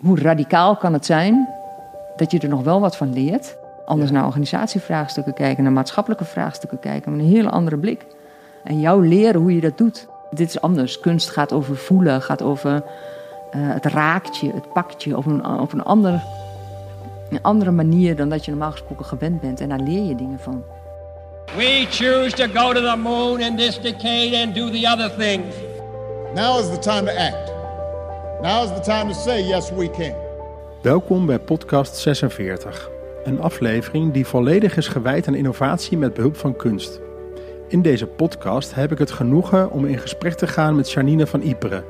hoe radicaal kan het zijn dat je er nog wel wat van leert. Anders naar organisatievraagstukken kijken, naar maatschappelijke vraagstukken kijken, met een hele andere blik. En jou leren hoe je dat doet. Dit is anders. Kunst gaat over voelen, gaat over uh, het raakt het pakt je op een, op een, ander, een andere manier dan dat je normaal gesproken gewend bent. En daar leer je dingen van. We choose to go to the moon in this decade and do the other things. Now is the time to act. Now is the time to say yes we can. Welkom bij podcast 46. Een aflevering die volledig is gewijd aan innovatie met behulp van kunst. In deze podcast heb ik het genoegen om in gesprek te gaan met Janine van Iperen,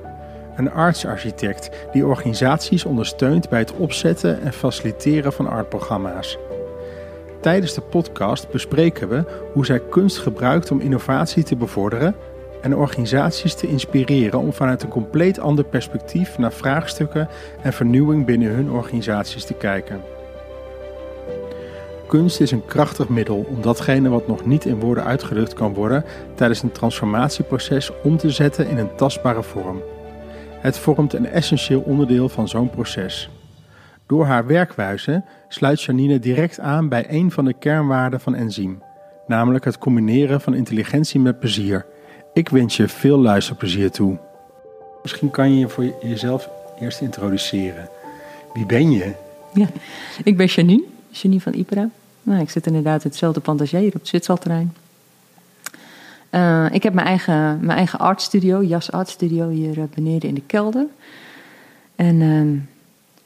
een artsarchitect die organisaties ondersteunt bij het opzetten en faciliteren van artprogramma's. Tijdens de podcast bespreken we hoe zij kunst gebruikt om innovatie te bevorderen en organisaties te inspireren om vanuit een compleet ander perspectief naar vraagstukken en vernieuwing binnen hun organisaties te kijken. Kunst is een krachtig middel om datgene wat nog niet in woorden uitgedrukt kan worden tijdens een transformatieproces om te zetten in een tastbare vorm. Het vormt een essentieel onderdeel van zo'n proces. Door haar werkwijze sluit Janine direct aan bij een van de kernwaarden van Enzym, namelijk het combineren van intelligentie met plezier. Ik wens je veel luisterplezier toe. Misschien kan je je voor jezelf eerst introduceren. Wie ben je? Ja, ik ben Janine, Janine van Ipera. Nou, ik zit inderdaad in hetzelfde pantagier op het Zwitserterrein. Uh, ik heb mijn eigen, mijn eigen artstudio, Jas Artstudio, hier uh, beneden in de kelder. En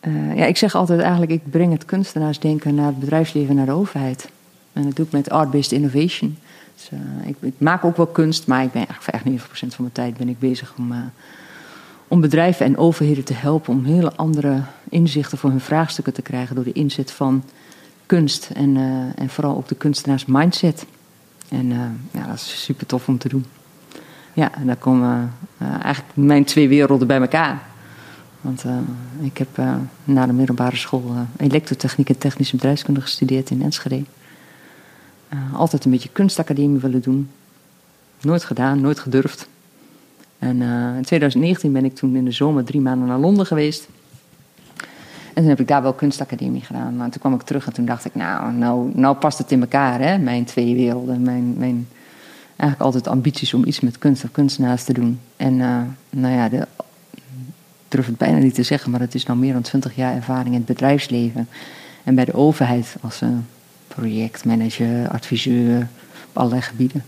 uh, ja, ik zeg altijd eigenlijk, ik breng het kunstenaarsdenken naar het bedrijfsleven, naar de overheid. En dat doe ik met Art-Based Innovation. Dus, ik, maak ook wel kunst, maar ik ben eigenlijk 95% van mijn tijd ben ik bezig om, om bedrijven en overheden te helpen om hele andere inzichten voor hun vraagstukken te krijgen door de inzet van kunst en, uh, en vooral ook de kunstenaars mindset. En ja, dat is super tof om te doen. Ja, en daar komen eigenlijk mijn twee werelden bij elkaar. Want ik heb na de middelbare school elektrotechniek en technische bedrijfskunde gestudeerd in Enschede. Altijd een beetje kunstacademie willen doen. Nooit gedaan, nooit gedurfd. En in 2019 ben ik toen in de zomer drie maanden naar Londen geweest. En toen heb ik daar wel kunstacademie gedaan. Maar toen kwam ik terug en toen dacht ik, nou, nou, nou past het in elkaar, hè? Mijn twee werelden. Mijn, mijn eigenlijk altijd ambities om iets met kunst of kunstenaars te doen. En uh, nou ja, de, durf het bijna niet te zeggen, maar het is nou meer dan twintig jaar ervaring in het bedrijfsleven. En bij de overheid als projectmanager, adviseur, op allerlei gebieden.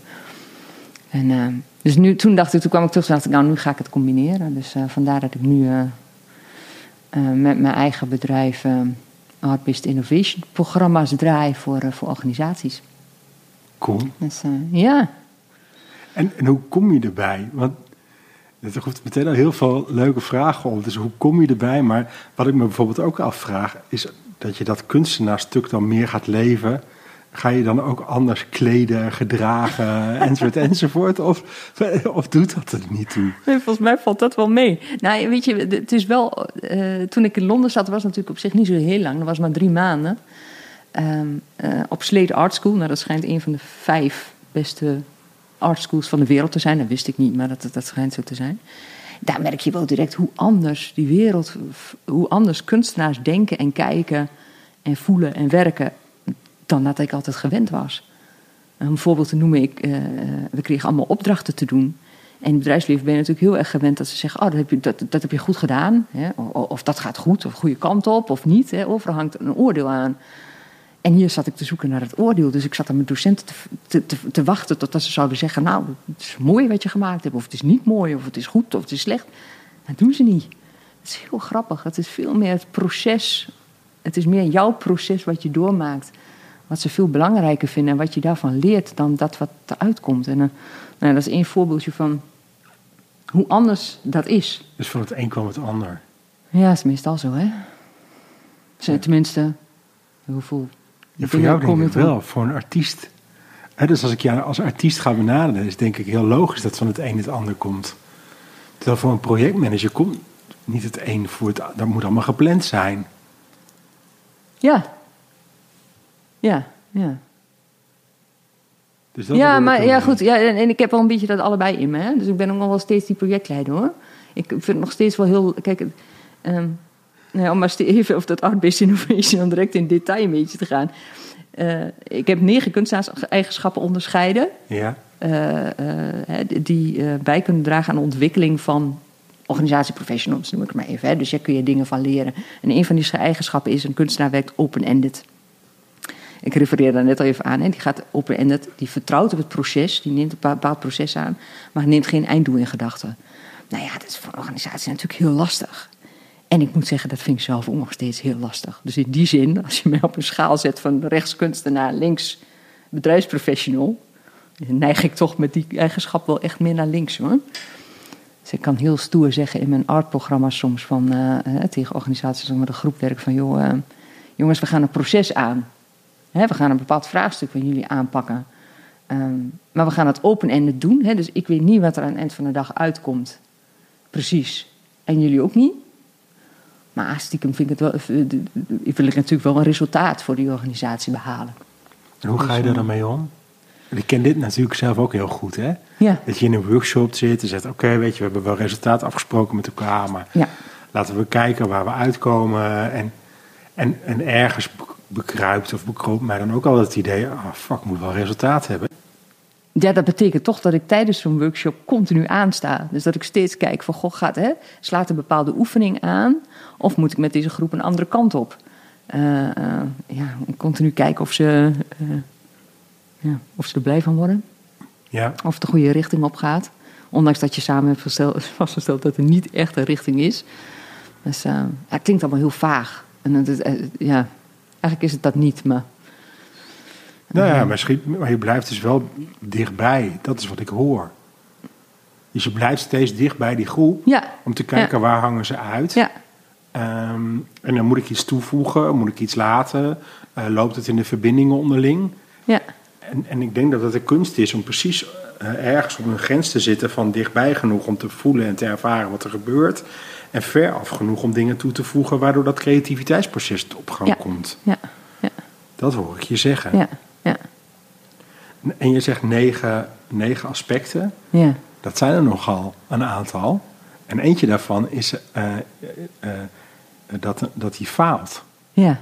En uh, dus nu, toen dacht ik, toen kwam ik terug en dacht ik, nou, nu ga ik het combineren. Dus vandaar dat ik nu uh, met mijn eigen bedrijf Art-Based Innovation programma's draai voor, voor organisaties. Cool. Dus, ja. En, en hoe kom je erbij? Want er hoeft meteen al heel veel leuke vragen om. Dus hoe kom je erbij? Maar wat ik me bijvoorbeeld ook afvraag, is dat je dat kunstenaarstuk dan meer gaat leven Ga je dan ook anders kleden, gedragen, enzovoort, enzovoort? Of, of doet dat er niet toe? Nee, volgens mij valt dat wel mee. Nou, weet je, het is wel... Uh, toen ik in Londen zat, was het natuurlijk op zich niet zo heel lang. Dat was maar drie maanden. Um, uh, op Slade Art School. Nou, dat schijnt een van de vijf beste art schools van de wereld te zijn. Dat wist ik niet, maar dat, dat schijnt zo te zijn. Daar merk je wel direct hoe anders die wereld... hoe anders kunstenaars denken en kijken en voelen en werken dan dat ik altijd gewend was. Een voorbeeld te noemen, ik, uh, we kregen allemaal opdrachten te doen. En in het bedrijfsleven ben je natuurlijk heel erg gewend dat ze zeggen: Oh, dat heb je, dat, dat heb je goed gedaan. Hè? Of, of, dat gaat goed, of goede kant op, of niet. Hè? Overal hangt een oordeel aan. En hier zat ik te zoeken naar het oordeel. Dus ik zat aan mijn docenten te, te, te, wachten totdat ze zouden zeggen: Nou, het is mooi wat je gemaakt hebt, of het is niet mooi, of het is goed, of het is slecht. Dat doen ze niet. Het is heel grappig. Het is veel meer het proces. Het is meer jouw proces wat je doormaakt wat ze veel belangrijker vinden en wat je daarvan leert dan dat wat eruit komt. En uh, nou, dat is één voorbeeldje van hoe anders dat is. Dus van het een kwam het ander. Ja, dat is meestal zo, hè? Tenminste, hoeveel. Ja, voor jou denk ik wel, voor een artiest. dus als ik jou als artiest ga benaderen, is denk ik heel logisch dat van het een het ander komt. Terwijl voor een projectmanager komt niet het een voor het Dat moet allemaal gepland zijn. Ja, ja, ja. Dus dat ja, maar ja, goed. Ja, en, en, ik heb wel een beetje dat allebei in me. Hè? Dus ik ben ook nog wel steeds die projectleider hoor. Ik vind het nog steeds wel heel. Kijk, um, nou, om maar even over dat art-based innovation dan direct in detail een beetje te gaan. Uh, ik heb negen kunstenaarseigenschappen onderscheiden. Ja. Uh, uh, die bij kunnen dragen aan de ontwikkeling van organisatieprofessionals, noem ik het maar even. Hè. Dus daar kun je dingen van leren. En een van die eigenschappen is: een kunstenaar werkt open-ended. Ik refereerde daar net al even aan. Hè. Die gaat open-ended, die vertrouwt op het proces, die neemt een bepaald proces aan, maar neemt geen einddoel in gedachten. Nou ja, dat is voor een organisatie natuurlijk heel lastig. En ik moet zeggen, dat vind ik zelf ook nog steeds heel lastig. Dus in die zin, als je mij op een schaal zet van rechtskunstenaar, links bedrijfsprofessional, neig ik toch met die eigenschap wel echt meer naar links hoor. Dus ik kan heel stoer zeggen in mijn artprogramma's soms van, uh, tegen organisaties met een groep werk van joh, uh, jongens, we gaan een proces aan. Hè, we gaan een bepaald vraagstuk van jullie aanpakken. Um, maar we gaan het open-ended doen. Hè, dus ik weet niet wat er aan het eind van de dag uitkomt. Precies. En jullie ook niet. Maar stiekem vind ik het wel, wil ik natuurlijk wel een resultaat voor die organisatie behalen. En hoe ga je daar dan mee om? Ik ken dit natuurlijk zelf ook heel goed, hè? Ja. Dat je in een workshop zit en zegt: Oké, weet je, we hebben wel resultaat afgesproken met elkaar, maar ja. laten we kijken waar we uitkomen. En, en, en ergens bekruipt of bekroopt mij dan ook al het idee: ah, oh, fuck, ik moet wel resultaat hebben. Ja, dat betekent toch dat ik tijdens zo'n workshop continu aansta. Dus dat ik steeds kijk van, goh, gaat, hè, slaat een bepaalde oefening aan? Of moet ik met deze groep een andere kant op? Uh, uh, ja, continu kijken of ze, uh, ja, of ze er blij van worden. Ja. Of het de goede richting op gaat. Ondanks dat je samen hebt vastgesteld dat er niet echt een richting is. Dus ja, het klinkt allemaal heel vaag. En het, ja, eigenlijk is het dat niet, maar... Nou ja, maar, schiet, maar je blijft dus wel dichtbij. Dat is wat ik hoor. Dus je blijft steeds dicht bij die groep. Ja. Om te kijken ja. waar hangen ze uit. Ja. Um, en dan moet ik iets toevoegen, moet ik iets laten. Uh, loopt het in de verbindingen onderling? Ja. En, en ik denk dat het de kunst is om precies uh, ergens op een grens te zitten van dichtbij genoeg om te voelen en te ervaren wat er gebeurt. En ver af genoeg om dingen toe te voegen waardoor dat creativiteitsproces op gang komt. Ja. Ja. Dat hoor ik je zeggen. Ja. Ja. En je zegt negen, negen aspecten. Ja. Dat zijn er nogal een aantal. En eentje daarvan is uh, uh, dat, dat hij faalt. Ja.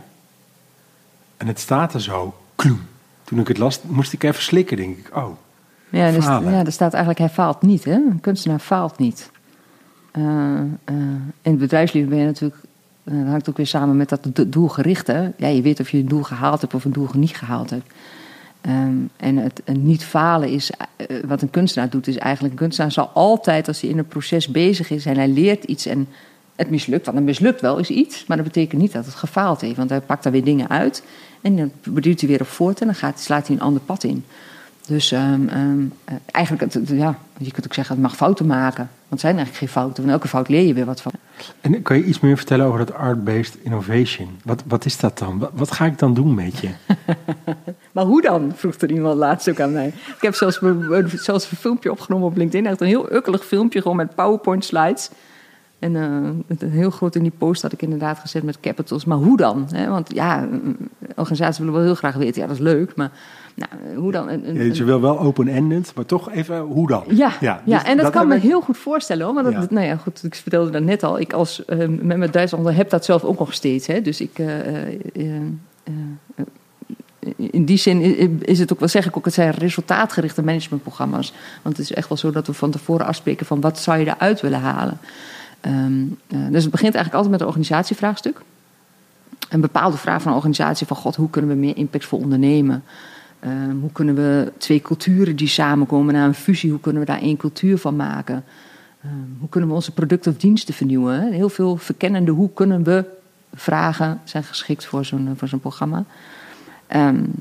En het staat er zo, kloem. Toen ik het las, moest ik even slikken, denk ik. Oh, ja, dus, ja, er staat eigenlijk, hij faalt niet. Hè? Een kunstenaar faalt niet. Uh, in het bedrijfsleven ben je natuurlijk, dat hangt ook weer samen met dat doelgerichte. Ja, je weet of je een doel gehaald hebt of een doel niet gehaald hebt. Um, en het en niet falen is, uh, wat een kunstenaar doet, is eigenlijk: een kunstenaar zal altijd, als hij in een proces bezig is en hij leert iets en het mislukt, want een mislukt wel is iets, maar dat betekent niet dat het gefaald heeft, want hij pakt daar weer dingen uit en dan beduurt hij weer op voort en dan gaat, slaat hij een ander pad in. Dus um, um, uh, eigenlijk, het, ja, je kunt ook zeggen, het mag fouten maken. Want het zijn eigenlijk geen fouten, van elke fout leer je weer wat van. En kan je iets meer vertellen over dat art-based innovation? Wat, wat is dat dan? Wat, wat ga ik dan doen met je? maar hoe dan? vroeg er iemand laatst ook aan mij. Ik heb zelfs, zelfs een filmpje opgenomen op LinkedIn. Echt een heel ukkelig filmpje, gewoon met PowerPoint slides. En uh, heel groot in die post had ik inderdaad gezet met capitals. Maar hoe dan? Want ja, organisaties willen wel heel graag weten. Ja, dat is leuk, maar nou, hoe dan? Een, een, je wil wel open-ended, maar toch even hoe dan? Ja, ja, dus ja en dat, dat kan me ik... heel goed voorstellen hoor. Maar dat, ja. nou ja, goed, ik vertelde dat net al. Ik als uh, met mijn Duitsland heb dat zelf ook nog steeds. Hè? Dus ik. Uh, in die zin is het ook, wel zeg ik ook, het zijn resultaatgerichte managementprogramma's. Want het is echt wel zo dat we van tevoren afspreken van wat zou je eruit willen halen. Um, dus het begint eigenlijk altijd met een organisatievraagstuk. Een bepaalde vraag van een organisatie van god, hoe kunnen we meer impactvol ondernemen? Um, hoe kunnen we twee culturen die samenkomen naar een fusie, hoe kunnen we daar één cultuur van maken? Um, hoe kunnen we onze producten of diensten vernieuwen? Heel veel verkennende hoe kunnen we vragen zijn geschikt voor zo'n, voor zo'n programma. Um,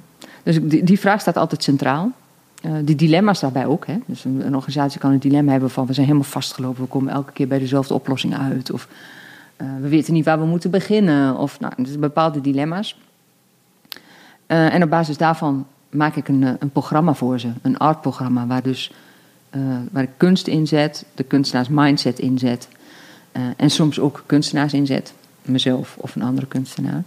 dus die, die, vraag staat altijd centraal. Uh, die dilemma's daarbij ook. Hè? Dus een, organisatie kan een dilemma hebben van we zijn helemaal vastgelopen, we komen elke keer bij dezelfde oplossing uit. Of uh, we weten niet waar we moeten beginnen. Of nou, dus bepaalde dilemma's. Uh, en op basis daarvan maak ik een, een programma voor ze, een artprogramma, waar dus uh, waar ik kunst inzet, de kunstenaars mindset inzet uh, en soms ook kunstenaars inzet, mezelf of een andere kunstenaar.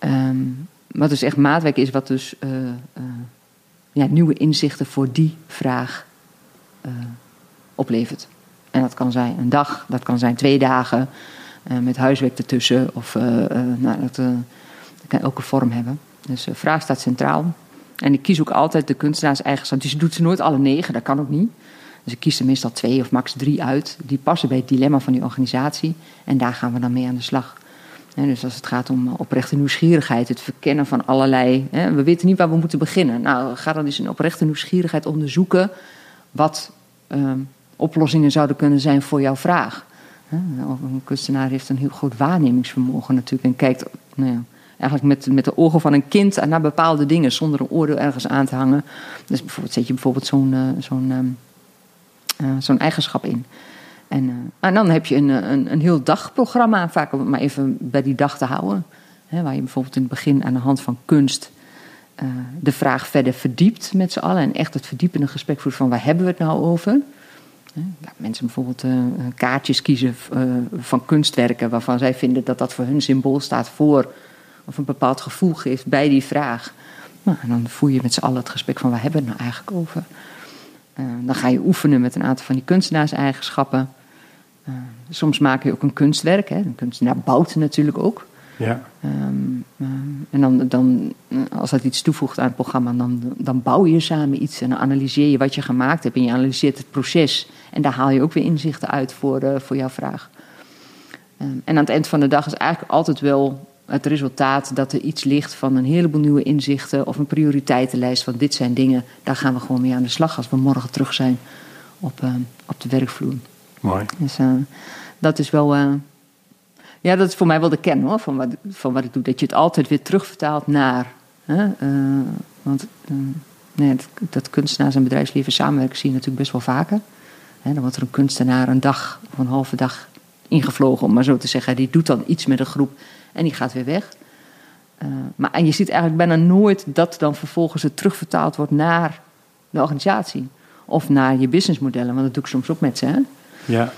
Um, wat dus echt maatwerk is, wat dus ja, nieuwe inzichten voor die vraag oplevert. En dat kan zijn een dag, dat kan zijn twee dagen, eh, met huiswerk ertussen. Of eh, eh, nou, dat, eh, kan elke vorm hebben. Dus eh, vraag staat centraal. En ik kies ook altijd de kunstenaarseigenschap. Dus je doet ze nooit alle negen, dat kan ook niet. Dus ik kies er meestal twee of max drie uit. Die passen bij het dilemma van die organisatie. En daar gaan we dan mee aan de slag. Hè, dus als het gaat om eh, oprechte nieuwsgierigheid, het verkennen van allerlei. Hè, we weten niet waar we moeten beginnen. Nou, ga dan eens in oprechte nieuwsgierigheid onderzoeken. wat ehm, oplossingen zouden kunnen zijn voor jouw vraag. Een kunstenaar heeft een heel groot waarnemingsvermogen natuurlijk. En kijkt nou ja, eigenlijk met, met de ogen van een kind naar bepaalde dingen. zonder een oordeel ergens aan te hangen. Dus bijvoorbeeld zet je bijvoorbeeld zo'n. eh, zo'n ehm, eh, zo'n eigenschap in. En, eh, en dan heb je een, een, een heel dagprogramma, vaak om het maar even bij die dag te houden. Hè, waar je bijvoorbeeld in het begin aan de hand van kunst de vraag verder verdiept met z'n allen. En echt het verdiepende gesprek voert van waar hebben we het nou over. Mensen bijvoorbeeld kaartjes kiezen van kunstwerken waarvan zij vinden dat dat voor hun symbool staat voor of een bepaald gevoel geeft bij die vraag. Nou, en dan voer je met z'n allen het gesprek van waar hebben we het nou eigenlijk over. Eh, dan ga je oefenen met een aantal van die kunstenaarseigenschappen. Eh, soms maak je ook een kunstwerk. Hè. Een kunstenaar bouwt natuurlijk ook. Ja. Ehm, ehm, en dan, dan, eh, als dat iets toevoegt aan het programma, dan, dan bouw je samen iets en dan analyseer je wat je gemaakt hebt en je analyseert het proces. En daar haal je ook weer inzichten uit voor, eh, voor jouw vraag. Ehm, en aan het eind van de dag is eigenlijk altijd wel het resultaat dat er iets ligt van een heleboel nieuwe inzichten of een prioriteitenlijst van dit zijn dingen, daar gaan we gewoon mee aan de slag als we morgen terug zijn op, ehm, op de werkvloer. Mooi. Dus eh, dat is wel. eh, ja, dat is voor mij wel de kern hoor, van wat, van wat ik doe. Dat je het altijd weer terugvertaalt naar. Hè, eh, want eh, nee, dat, dat kunstenaars en bedrijfsleven samenwerken zie je natuurlijk best wel vaker. Hè, dan wordt er een kunstenaar een dag of een halve dag ingevlogen, om maar zo te zeggen. Die doet dan iets met een groep en die gaat weer weg. Eh, maar en je ziet eigenlijk bijna nooit dat dan vervolgens het terugvertaald wordt naar de organisatie. Of naar je businessmodellen, want dat doe ik soms ook met ze. Hè? Ja.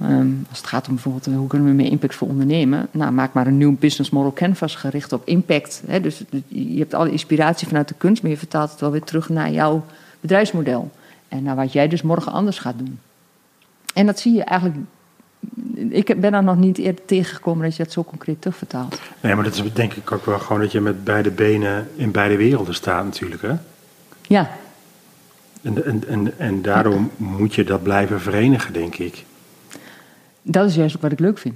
Ehm, als het gaat om bijvoorbeeld eh, hoe kunnen we meer impact voor ondernemen. Nou, maak maar een nieuw business model canvas gericht op impact. Hè? Dus je hebt alle inspiratie vanuit de kunst, maar je vertaalt het wel weer terug naar jouw bedrijfsmodel. En naar wat jij dus morgen anders gaat doen. En dat zie je eigenlijk. Ik ben daar nog niet eerder tegengekomen dat je dat zo concreet terugvertaalt. Nee, maar dat is denk ik ook wel gewoon dat je met beide benen in beide werelden staat natuurlijk. Hè? Ja, En, en, en, en daardoor moet je dat blijven verenigen, denk ik. dat is juist ook wat ik leuk vind.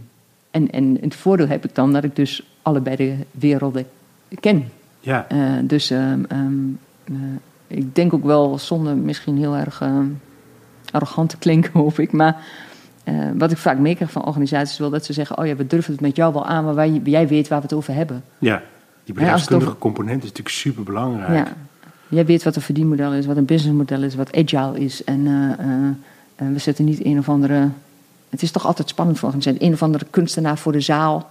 En, en het voordeel heb ik dan dat ik dus allebei de werelden ken. Ja, Eh, dus ehm, ehm, eh, ik denk ook wel, zonder misschien heel erg ehm, arrogant te klinken, hoop ik. Maar eh, wat ik vaak meekrijg van organisaties is wel dat ze zeggen: Oh ja, we durven het met jou wel aan, maar wij, jij weet waar we het over hebben. ja. Die bedrijfskundige over- component is natuurlijk super belangrijk. Ja. Jij weet wat een verdienmodel is, wat een businessmodel is, wat agile is. En eh, eh, eh, we zetten niet een of andere. Het is toch altijd spannend voor organisaties. Een of andere kunstenaar voor de zaal.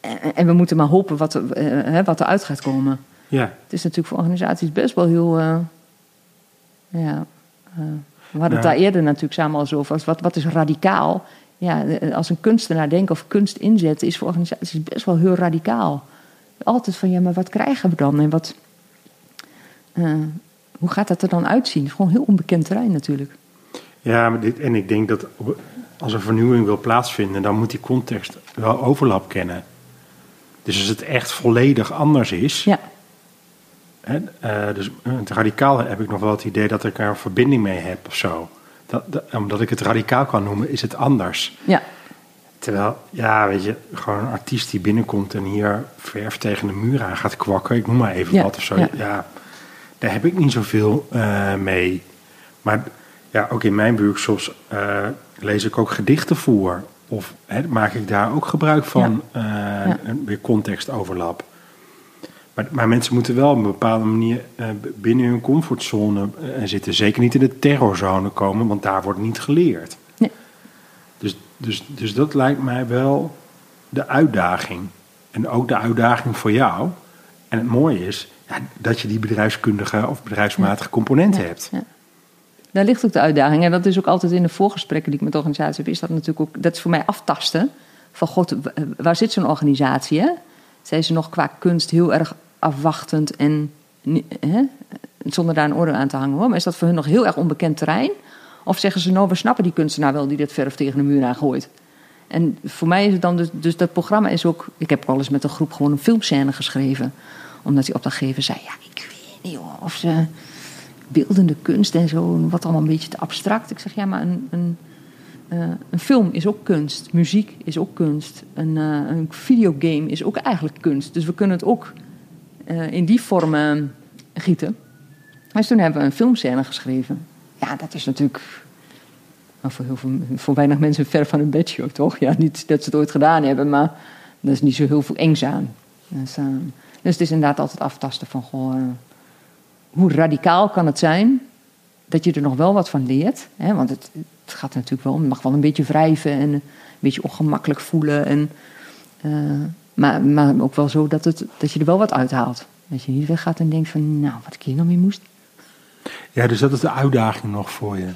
En, en we moeten maar hopen wat, er, wat eruit gaat komen. Ja. Het is natuurlijk voor organisaties best wel heel. ja, we hadden het daar eerder natuurlijk samen al zo over. Wat, wat is radicaal? Ja, eh, als een kunstenaar denken of kunst inzetten is voor organisaties best wel heel radicaal. Altijd van ja, maar wat krijgen we dan? En wat, eh, hoe gaat dat er dan uitzien? Het is gewoon heel onbekend terrein natuurlijk. Ja, maar dit, en ik denk dat als er vernieuwing wil plaatsvinden, dan moet die context wel overlap kennen. Dus als het echt volledig anders is, Ja, eh, dus eh, het radicaal heb ik nog wel het idee dat ik er een verbinding mee heb of zo. Dat, dat- omdat ik het radicaal kan noemen, is het anders. ja, Terwijl, ja, weet je, gewoon een artiest die binnenkomt en hier verf tegen de muur aan gaat kwakken, ik noem maar even Ja, wat of zo. ja. Ja. daar heb ik niet zoveel eh, mee. Maar ja, ook in mijn workshops lees ik ook gedichten voor. Of maak ik daar ook gebruik van, Ja. een- weer contextoverlap. Maar, maar mensen moeten wel op een bepaalde manier eh, binnen hun comfortzone eh, zitten. Zeker niet in de terrorzone komen, want daar wordt niet geleerd. Nee. Dus, dus, dus dat lijkt mij wel de uitdaging. En ook de uitdaging voor jou. En het mooie is ja, dat je die bedrijfskundige of bedrijfsmatige component Ja, hebt. ja. Daar ligt ook de uitdaging. En dat is ook altijd in de voorgesprekken die ik met organisaties heb. Is dat natuurlijk ook, dat is voor mij aftasten. Van god, waar zit zo'n organisatie? Hè? Zijn ze nog qua kunst heel erg afwachtend en hè? zonder daar een oordeel aan te hangen hoor. Maar is dat voor hun nog heel erg onbekend terrein? Of zeggen ze nou, we snappen die kunstenaar wel die dit verf tegen de muur aangooit? En voor mij is het dan dus, dus dat programma is ook. Ik heb wel eens met een groep gewoon een filmscène geschreven. Omdat die opdrachtgever zei: Ja, ik weet niet hoor, of ze beeldende kunst en zo, wat allemaal een beetje te abstract. Ik zeg ja, maar een, een, uh, een film is ook kunst, muziek is ook kunst, een, uh, een videogame is ook eigenlijk kunst. Dus we kunnen het ook uh, in die vormen gieten. Dus toen hebben we een filmscène geschreven. Ja, dat is natuurlijk maar voor, heel veel, voor weinig mensen ver van een bedshow, toch? Ja, niet dat ze het ooit gedaan hebben, maar er is niet zo heel veel engs aan. Dus, uh, dus het is inderdaad altijd aftasten van, goh, hoe radicaal kan het zijn dat je er nog wel wat van leert? Hè? Want het, het gaat natuurlijk wel, het mag wel een beetje wrijven en een beetje ongemakkelijk voelen. En, maar, maar ook wel zo dat, het, dat je er wel wat uithaalt. Dat je niet weggaat en denkt van, nou, wat ik hier nog mee moest. Ja, dus dat is de uitdaging nog voor je.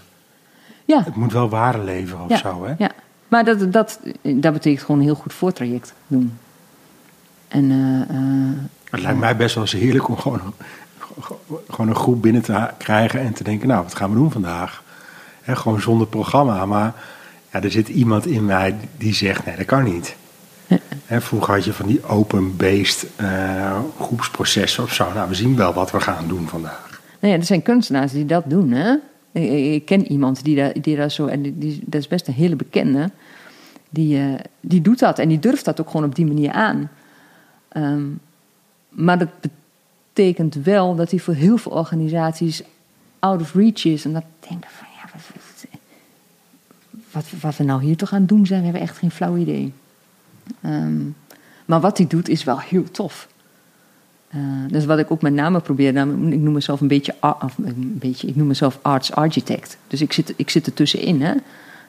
Ja. Het moet wel waarde leveren of ja. zo, hè? Ja, maar dat, dat, dat betekent gewoon een heel goed voortraject doen. En, uh, uh, het lijkt mij best wel eens heerlijk om gewoon, gewoon een groep binnen te kijken en te denken, nou, wat gaan we doen vandaag? He, gewoon zonder programma, maar ja, er zit iemand in mij die zegt, nee, dat kan niet. Vroeger had je van die open-based uh, groepsprocessen of zo. Nou, we zien wel wat we gaan doen vandaag. Nee, er zijn kunstenaars die dat doen, hè? Ik ken iemand die daar, die zo, en die, dat is best een hele bekende, die, uh, die doet dat en die durft dat ook gewoon op die manier aan. Um, maar dat betekent wel dat hij voor heel veel organisaties out of reach is. En dat denken van ja, wat, wat, we nou hier toch aan doen zijn, we hebben echt geen flauw idee. Um, maar wat hij doet is wel heel tof. Uh, dus wat ik ook met name probeer, nou, ik noem mezelf een beetje, of een beetje, ik noem mezelf arts architect. Dus ik zit, ik zit er tussenin. Hè?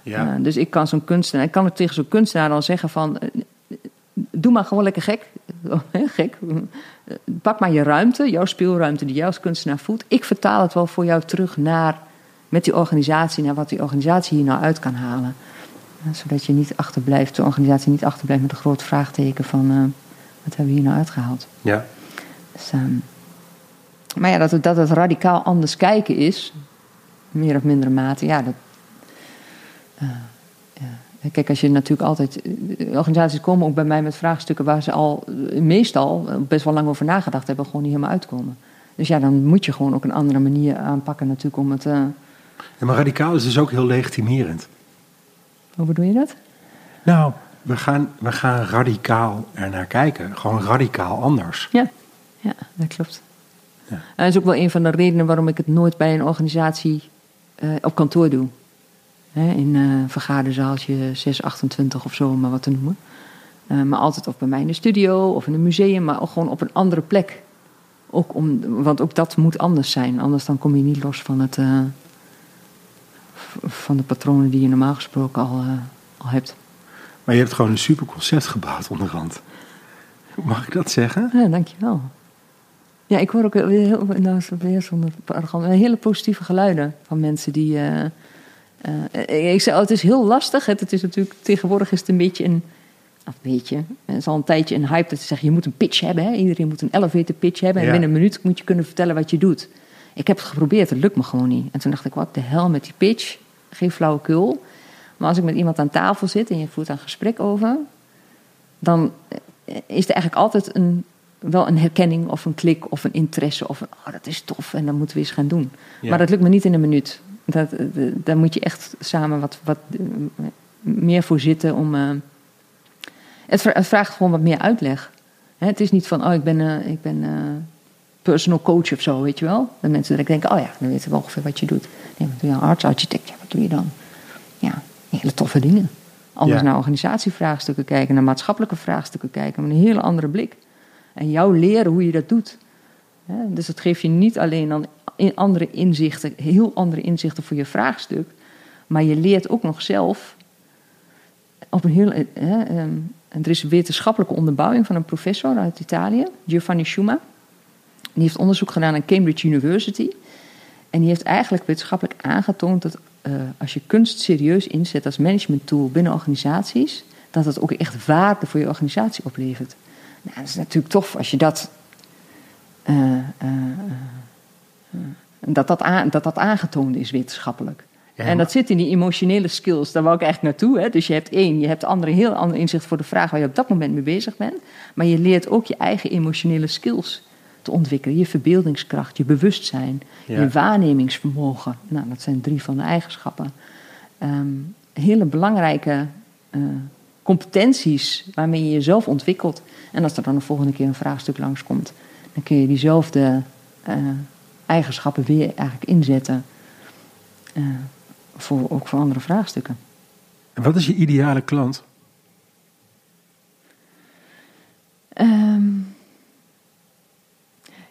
Ja. Uh, dus ik kan zo'n kunstenaar, ik kan het tegen zo'n kunstenaar dan zeggen van, uh, doe maar gewoon lekker gek, gek. Pak maar je ruimte, jouw speelruimte die jij als kunstenaar voelt. Ik vertaal het wel voor jou terug naar, met die organisatie, naar wat die organisatie hier nou uit kan halen. Zodat je niet achterblijft, de organisatie niet achterblijft met een groot vraagteken van, wat hebben we hier nou uitgehaald? Ja. Dus, um, maar ja, dat het, dat het radicaal anders kijken is, meer of mindere mate, ja, dat. Uh, ja. Kijk, als je natuurlijk altijd. Organisaties komen ook bij mij met vraagstukken waar ze al meestal best wel lang over nagedacht hebben, gewoon niet helemaal uitkomen. Dus ja, dan moet je gewoon ook een andere manier aanpakken, natuurlijk, om het. Uh... Ja, maar radicaal is dus ook heel legitimerend. Hoe bedoel je dat? Nou, we gaan, we gaan radicaal ernaar kijken. Gewoon radicaal anders. Ja. Ja, dat klopt. Ja. Dat is ook wel een van de redenen waarom ik het nooit bij een organisatie uh, op kantoor doe. Hè, in een uh, vergaderzaaltje 628 of zo, om maar wat te noemen. Uh, maar altijd of bij mij in de studio of in een museum, maar ook gewoon op een andere plek. Ook om, want ook dat moet anders zijn, anders dan kom je niet los van, het, van de patronen die je normaal gesproken al, al hebt. Maar je hebt gewoon een super concept gebouwd onderhand. Mag ik dat zeggen? Ja, dankjewel. Ja, ik hoor ook heel, nou, weer zonder hele positieve geluiden van mensen die. Uh, uh, ik zei, oh, het is heel lastig. Het, het is natuurlijk, tegenwoordig is het een beetje een. Of een beetje. Het is al een tijdje een hype dat ze zeggen: je moet een pitch hebben. Hè? Iedereen moet een elevator pitch hebben. En Ja. binnen een minuut moet je kunnen vertellen wat je doet. Ik heb het geprobeerd, het lukt me gewoon niet. En toen dacht ik: wat de hel met die pitch? Geen flauwekul. Maar als ik met iemand aan tafel zit en je voert een gesprek over. dan is er eigenlijk altijd een wel een herkenning of een klik of een interesse of een, oh, dat is tof en dat moeten we eens gaan doen. Ja. Maar dat lukt me niet in een minuut. Dat, eh, daar moet je echt samen wat, wat eh, meer voor zitten om. Uh, het, vra- het vraagt gewoon wat meer uitleg. Hè, het is niet van, oh, ik ben, uh, ik ben uh, personal coach of zo, weet je wel. Dat mensen direct denken, oh ja, dan weten we ongeveer wat je doet. Nee, wat doe je? Arts-architect, ja, wat doe je dan? Ja, hele toffe dingen. Anders Ja. naar organisatievraagstukken kijken, naar maatschappelijke vraagstukken kijken, met een hele andere blik. En jou leren hoe je dat doet. Dus dat geeft je niet alleen dan in andere inzichten, heel andere inzichten voor je vraagstuk, maar je leert ook nog zelf op een heel. eh, Hè, ehm, en er is een wetenschappelijke onderbouwing van een professor uit Italië, Giovanni Schuma. Die heeft onderzoek gedaan aan Cambridge University. En die heeft eigenlijk wetenschappelijk aangetoond dat eh, als je kunst serieus inzet als management tool binnen organisaties, dat het ook echt waarde voor je organisatie oplevert. Nou, dat is natuurlijk tof als je dat. eh, eh, dat, dat, aan, dat dat aangetoond is wetenschappelijk. en dat zit in die emotionele skills. Daar wou ik eigenlijk naartoe. Hè? Dus je hebt één, je hebt andere, heel ander inzicht voor de vraag waar je op dat moment mee bezig bent. Maar je leert ook je eigen emotionele skills te ontwikkelen. Je verbeeldingskracht, je bewustzijn, Ja. je waarnemingsvermogen. Nou, dat zijn drie van de eigenschappen. Ehm, hele belangrijke eh, competenties waarmee je jezelf ontwikkelt. En als er dan de volgende keer een vraagstuk langskomt, dan kun je diezelfde eh, eigenschappen weer eigenlijk inzetten. eh, voor, ook voor andere vraagstukken. En wat is je ideale klant? Ehm,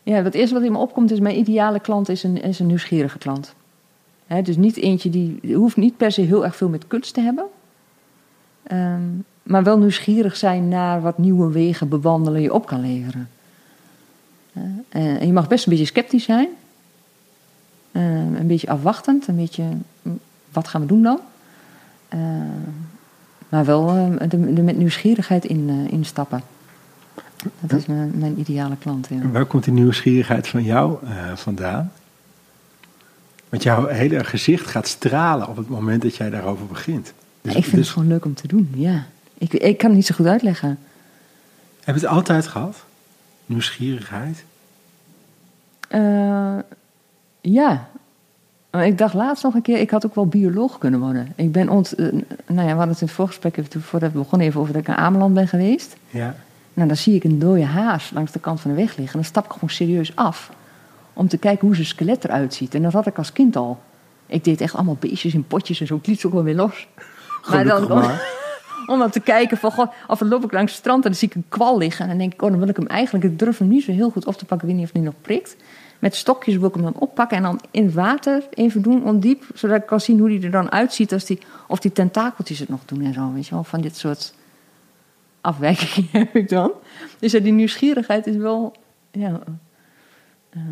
ja, het eerste wat in me opkomt is: mijn ideale klant is een, is een nieuwsgierige klant. Hè, dus niet eentje die, hoeft niet per se heel erg veel met kunst te hebben, Ehm, maar wel nieuwsgierig zijn naar wat nieuwe wegen bewandelen je op kan leveren. En je mag best een beetje sceptisch zijn, Ehm, een beetje afwachtend, een beetje mm, wat gaan we doen dan? Ehm, maar wel er met nieuwsgierigheid in, eh, instappen. Dat is mijn, mijn ideale klant. Ja. En Waar komt die nieuwsgierigheid van jou eh, vandaan? Want jouw hele gezicht gaat stralen op het moment dat jij daarover begint. Dus, ik vind dus- het gewoon leuk om te doen, ja. Ik, ik kan het niet zo goed uitleggen. Heb je het altijd gehad? Nieuwsgierigheid? Eh, ja. Maar ik dacht laatst nog een keer, ik had ook wel bioloog kunnen worden. Ik ben ont, eh, nou ja, we hadden het in het voorgesprek, even- voordat we begonnen, even over dat ik naar Ameland ben geweest. Ja. Nou, dan zie ik een dode haas langs de kant van de weg liggen. En dan stap ik gewoon serieus af. Om te kijken hoe zijn skelet eruit ziet. En dat had ik als kind al. Ik deed echt allemaal beestjes in potjes en zo. Ik liet ze ook wel weer los. Maar dan, maar. om dan te kijken van, god, of dan loop ik langs het strand en dan zie ik een kwal liggen. En dan denk ik, oh, dan wil ik hem eigenlijk, ik durf hem niet zo heel goed op te pakken. Ik weet niet of hij nog prikt. Met stokjes wil ik hem dan oppakken en dan in water even doen, ondiep. Zodat ik kan zien hoe hij er dan uitziet. Als die, of die tentakeltjes het nog doen en zo, weet je wel. Van dit soort afwijkingen heb ik dan. Dus ja, die nieuwsgierigheid is wel, ja...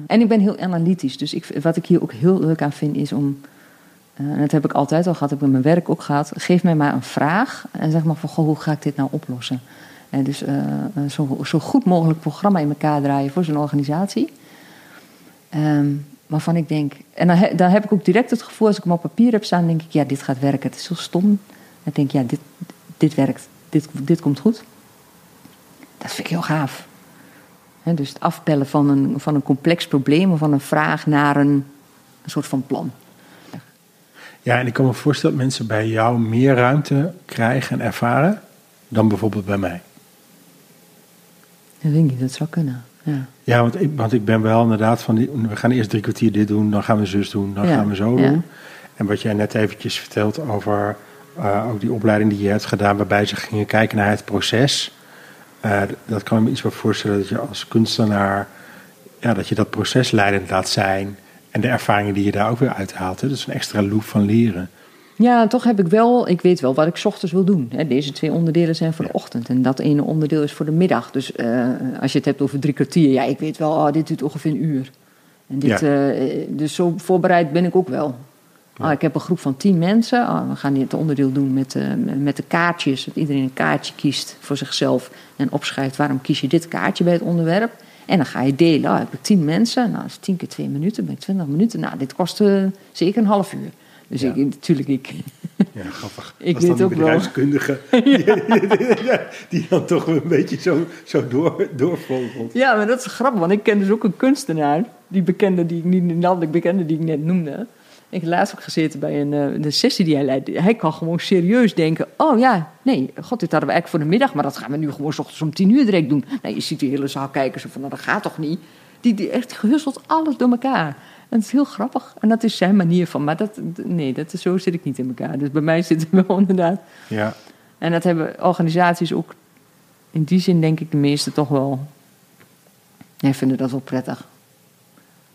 en ik ben heel analytisch. Dus ik, wat ik hier ook heel leuk aan vind is om... eh, en dat heb ik altijd al gehad, heb ik in mijn werk ook gehad. Geef mij maar een vraag en zeg maar van, goh, hoe ga ik dit nou oplossen? En dus een zo, zo goed mogelijk programma in elkaar draaien voor zo'n organisatie. Ehm, waarvan ik denk, en dan, he- dan heb ik ook direct het gevoel, als ik hem op papier heb staan, denk ik, ja, dit gaat werken. Het is zo stom. Dan denk ik, ja, dit, dit werkt, dit, dit komt goed. Dat vind ik heel gaaf. Dus het afpellen van een, van een complex probleem of van een vraag naar een, een soort van plan. ja, en ik kan me voorstellen dat mensen bij jou meer ruimte krijgen en ervaren dan bijvoorbeeld bij mij. Dat denk ik, dat zou kunnen. Ja. Ja, want ik, want ik ben wel inderdaad van, die, we gaan eerst drie kwartier dit doen, dan gaan we zus doen, dan Ja, gaan we zo ja. doen. En wat jij net eventjes vertelt over eh, ook die opleiding die je hebt gedaan, waarbij ze gingen kijken naar het proces. Eh, dat kan ik me iets wel voorstellen dat je als kunstenaar, ja, dat je dat proces leidend laat zijn. En de ervaringen die je daar ook weer uithaalt. Hè? Dat is een extra loop van leren. Ja, toch heb ik wel, ik weet wel wat ik 's ochtends wil doen. Deze twee onderdelen zijn voor de ochtend en dat ene onderdeel is voor de middag. Dus eh, als je het hebt over drie kwartier, ja, ik weet wel, oh, dit duurt ongeveer een uur. En dit, Ja. dus zo voorbereid ben ik ook wel. Ja. Ah, ik heb een groep van tien mensen. Ah, we gaan dit onderdeel doen met, eh, met de kaartjes. Dat iedereen een kaartje kiest voor zichzelf. En opschrijft waarom kies je dit kaartje bij het onderwerp. En dan ga je delen. Ah, heb ik tien mensen. Nou, dat is tien keer twee minuten. Ben ik twintig minuten. Nou, dit kost eh, zeker een half uur. Dus Ja. ik, natuurlijk, ik, Ja, grappig. Ik is dan die ook wel. bedrijfskundige die, die dan toch een beetje zo, zo door, doorvogelt. Ja, maar dat is grappig, want ik ken dus ook een kunstenaar. Die bekende, die ik niet, die bekende die ik net noemde. Ik heb laatst ook gezeten bij een eh, de sessie die hij leidde. Hij kan gewoon serieus denken: oh ja, nee, god, dit hadden we eigenlijk voor de middag, maar dat gaan we nu gewoon 's ochtends om tien uur direct doen. Nee, je ziet die hele zaal kijken, zo van: nou, dat gaat toch niet? Die, die echt gehusselt alles door elkaar. En het is heel grappig. En dat is zijn manier van, maar dat, nee, dat is, zo zit ik niet in elkaar. Dus bij mij zit het wel inderdaad. Ja. En dat hebben organisaties ook in die zin, denk ik, de meeste toch wel. Ja, vinden dat wel prettig.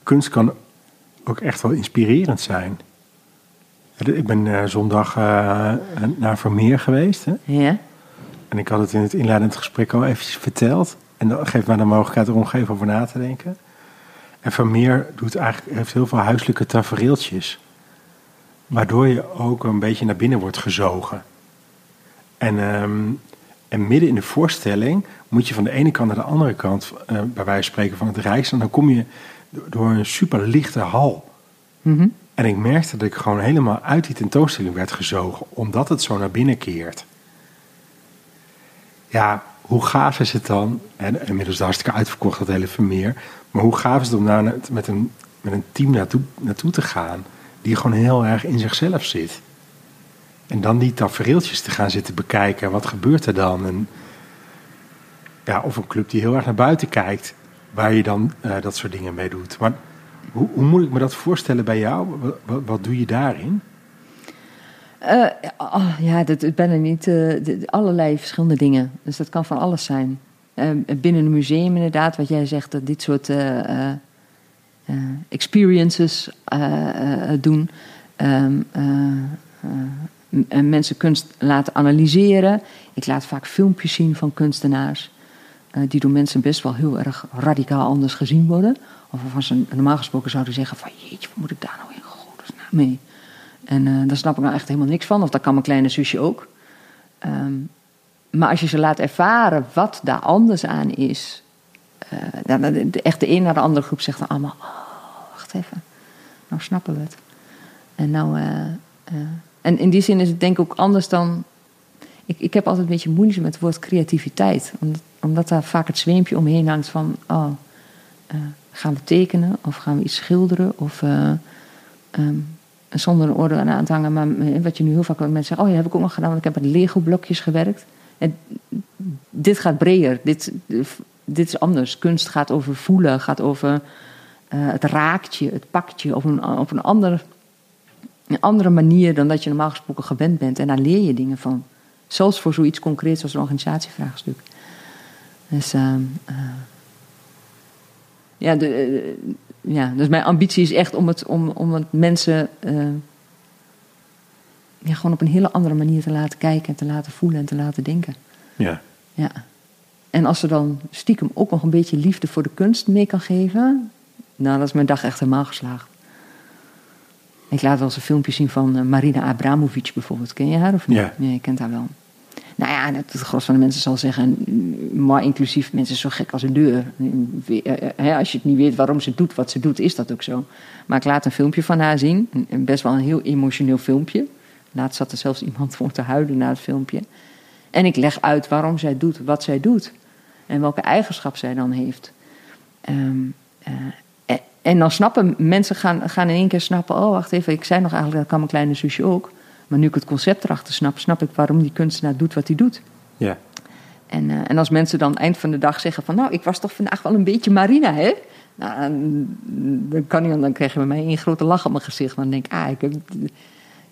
kunst kan ook echt wel inspirerend zijn. Ik ben eh, zondag eh, naar Vermeer geweest. Hè? Ja? En ik had het in het inleidend gesprek al eventjes verteld. En dat geeft mij de mogelijkheid om even over na te denken. En Vermeer doet eigenlijk, heeft heel veel huiselijke tafereeltjes. Waardoor je ook een beetje naar binnen wordt gezogen. En, ehm, en midden in de voorstelling moet je van de ene kant naar de andere kant, eh, bij wijze van spreken van het Rijks. En dan kom je door een super lichte hal. Mhm. En ik merkte dat ik gewoon helemaal uit die tentoonstelling werd gezogen, omdat het zo naar binnen keert. Ja, hoe gaaf is het dan? En inmiddels hartstikke uitverkocht, dat hele Vermeer. Maar hoe gaaf is het om daar met een, met een team naartoe, naartoe te gaan, die gewoon heel erg in zichzelf zit. En dan die tafereeltjes te gaan zitten bekijken. Wat gebeurt er dan? En, ja, of een club die heel erg naar buiten kijkt, waar je dan uh, dat soort dingen mee doet. Maar hoe, moet ik me dat voorstellen bij jou? Wat, doe je daarin? Uh, oh, ja, dat, ik ben er niet. Uh, allerlei verschillende dingen. Dus dat kan van alles zijn. Binnen een museum inderdaad, wat jij zegt, dat dit soort experiences doen. Mensen kunst laten analyseren. Ik laat vaak filmpjes zien van kunstenaars. Die door mensen best wel heel erg radicaal anders gezien worden. Of waarvan ze normaal gesproken zouden zeggen van... jeetje, wat moet ik daar nou in godesnaam mee? En uh, daar snap ik nou echt helemaal niks van. Of dat kan mijn kleine zusje ook. Um, maar als je ze laat ervaren wat daar anders aan is... Uh, dan, echt de een naar de andere groep zegt dan allemaal... Oh, wacht even. Nou snappen we het. En nou... En in die zin is het denk ik ook anders dan... Ik, ik heb altijd een beetje moeite met het woord creativiteit. Omdat, omdat daar vaak het zweempje omheen hangt van... Oh, gaan we tekenen of gaan we iets schilderen of uh, um, zonder een orde aan te hangen. Maar wat je nu heel vaak met mensen zegt, oh ja, heb ik ook nog gedaan, want ik heb met Lego blokjes gewerkt. En dit gaat breder, dit, dit is anders. Kunst gaat over voelen, gaat over het raakje, het pakje op een, op een, ander, een andere manier dan dat je normaal gesproken gewend bent. En daar leer je dingen van. Zelfs voor zoiets concreets als een organisatievraagstuk. Dus uh, ja, de, eh, ja, dus mijn ambitie is echt om het, om, om het mensen uh, ja, gewoon op een hele andere manier te laten kijken en te laten voelen en te laten denken. Ja. ja. En als ze dan stiekem ook nog een beetje liefde voor de kunst mee kan geven, nou, dat is mijn dag echt helemaal geslaagd. Ik laat wel eens een filmpje zien van eh, Marina Abramovic bijvoorbeeld. Ken je haar of niet? Ja. Nee, je kent haar wel. Nou ja, het, gros van de mensen zal zeggen, maar inclusief mensen zo gek als een deur. Als je het niet weet waarom ze doet wat ze doet, is dat ook zo. Maar ik laat een filmpje van haar zien, best wel een heel emotioneel filmpje. Laatst zat er zelfs iemand voor te huilen na het filmpje. En ik leg uit waarom zij doet wat zij doet. En welke eigenschap zij dan heeft. Um, uh, en dan snappen mensen gaan, gaan in één keer snappen: oh, wacht even, ik zei nog eigenlijk, dat kan mijn kleine zusje ook. Maar nu ik het concept erachter snap, snap ik waarom die kunstenaar doet wat hij doet. Ja. En, uh, en als mensen dan eind van de dag zeggen van... nou, ik was toch vandaag wel een beetje Marina, hè? Nou, dan, kan hij, dan krijg je bij mij een grote lach op mijn gezicht. Dan denk ik, ah, ik heb,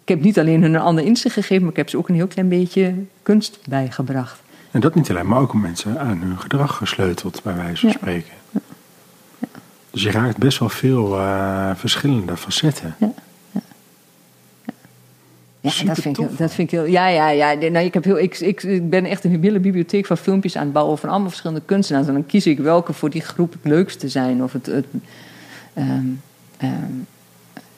ik heb niet alleen hun een ander inzicht gegeven... maar ik heb ze ook een heel klein beetje kunst bijgebracht. En dat niet alleen, maar ook mensen aan hun gedrag gesleuteld, bij wijze van Ja. spreken. Ja. Dus je raakt best wel veel eh, verschillende facetten. Ja. Ja, dat vind, ik, dat vind ik heel. Ja, ja, ja. Nou, ik, heb heel, ik, ik, ik ben echt een hele bibliotheek van filmpjes aan het bouwen van allemaal verschillende kunstenaars. En dan kies ik welke voor die groep het leukste zijn. Of het. het ehm, ehm,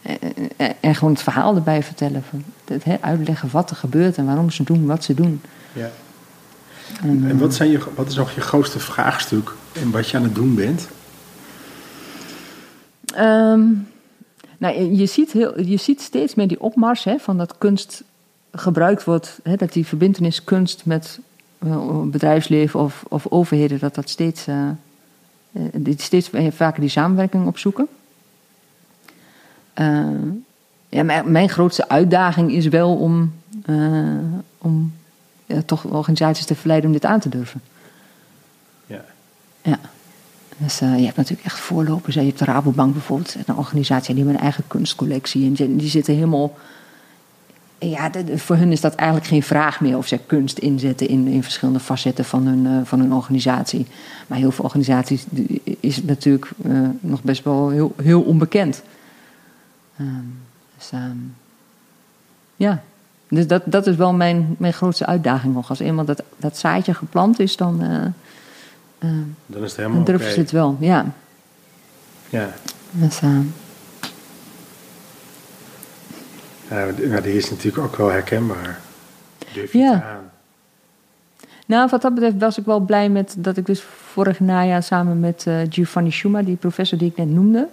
en, en- en gewoon het verhaal erbij vertellen. Van het, uitleggen wat er gebeurt en waarom ze doen wat ze doen. Ja. En, En wat, zijn je, wat is nog je grootste vraagstuk in wat je aan het doen bent? Ehm, nou, je- ziet heel, je ziet steeds meer die opmars hè, van dat kunst gebruikt wordt. Hè, dat die verbindenis kunst met eh, bedrijfsleven of, of overheden, dat dat steeds, eh, eh, die steeds vaker die samenwerking opzoeken. Ja, mijn, mijn grootste uitdaging is wel om, om ja, toch organisaties te verleiden om dit aan te durven. Ja. Ja. Dus eh, je hebt natuurlijk echt voorlopers. Je hebt de Rabobank bijvoorbeeld, een organisatie die heeft een eigen kunstcollectie. En die, die zitten helemaal. Ja, voor hun is dat eigenlijk geen vraag meer of zij kunst inzetten in, in verschillende facetten van hun, eh, van hun organisatie. Maar heel veel organisaties is natuurlijk eh, nog best wel heel, heel onbekend. Ehm, dus, ehm, ja, dus dat, dat is wel mijn, mijn grootste uitdaging nog. Als eenmaal dat, dat zaadje geplant is, dan. Eh, Dan is het helemaal dan durven oké. ze het wel, ja. Ja. Dus, eh, Ja, die is natuurlijk ook wel herkenbaar. Durf je Ja. aan? nou, wat dat betreft was ik wel blij met dat ik dus vorig najaar samen met eh, Giovanni Schuma, die professor die ik net noemde,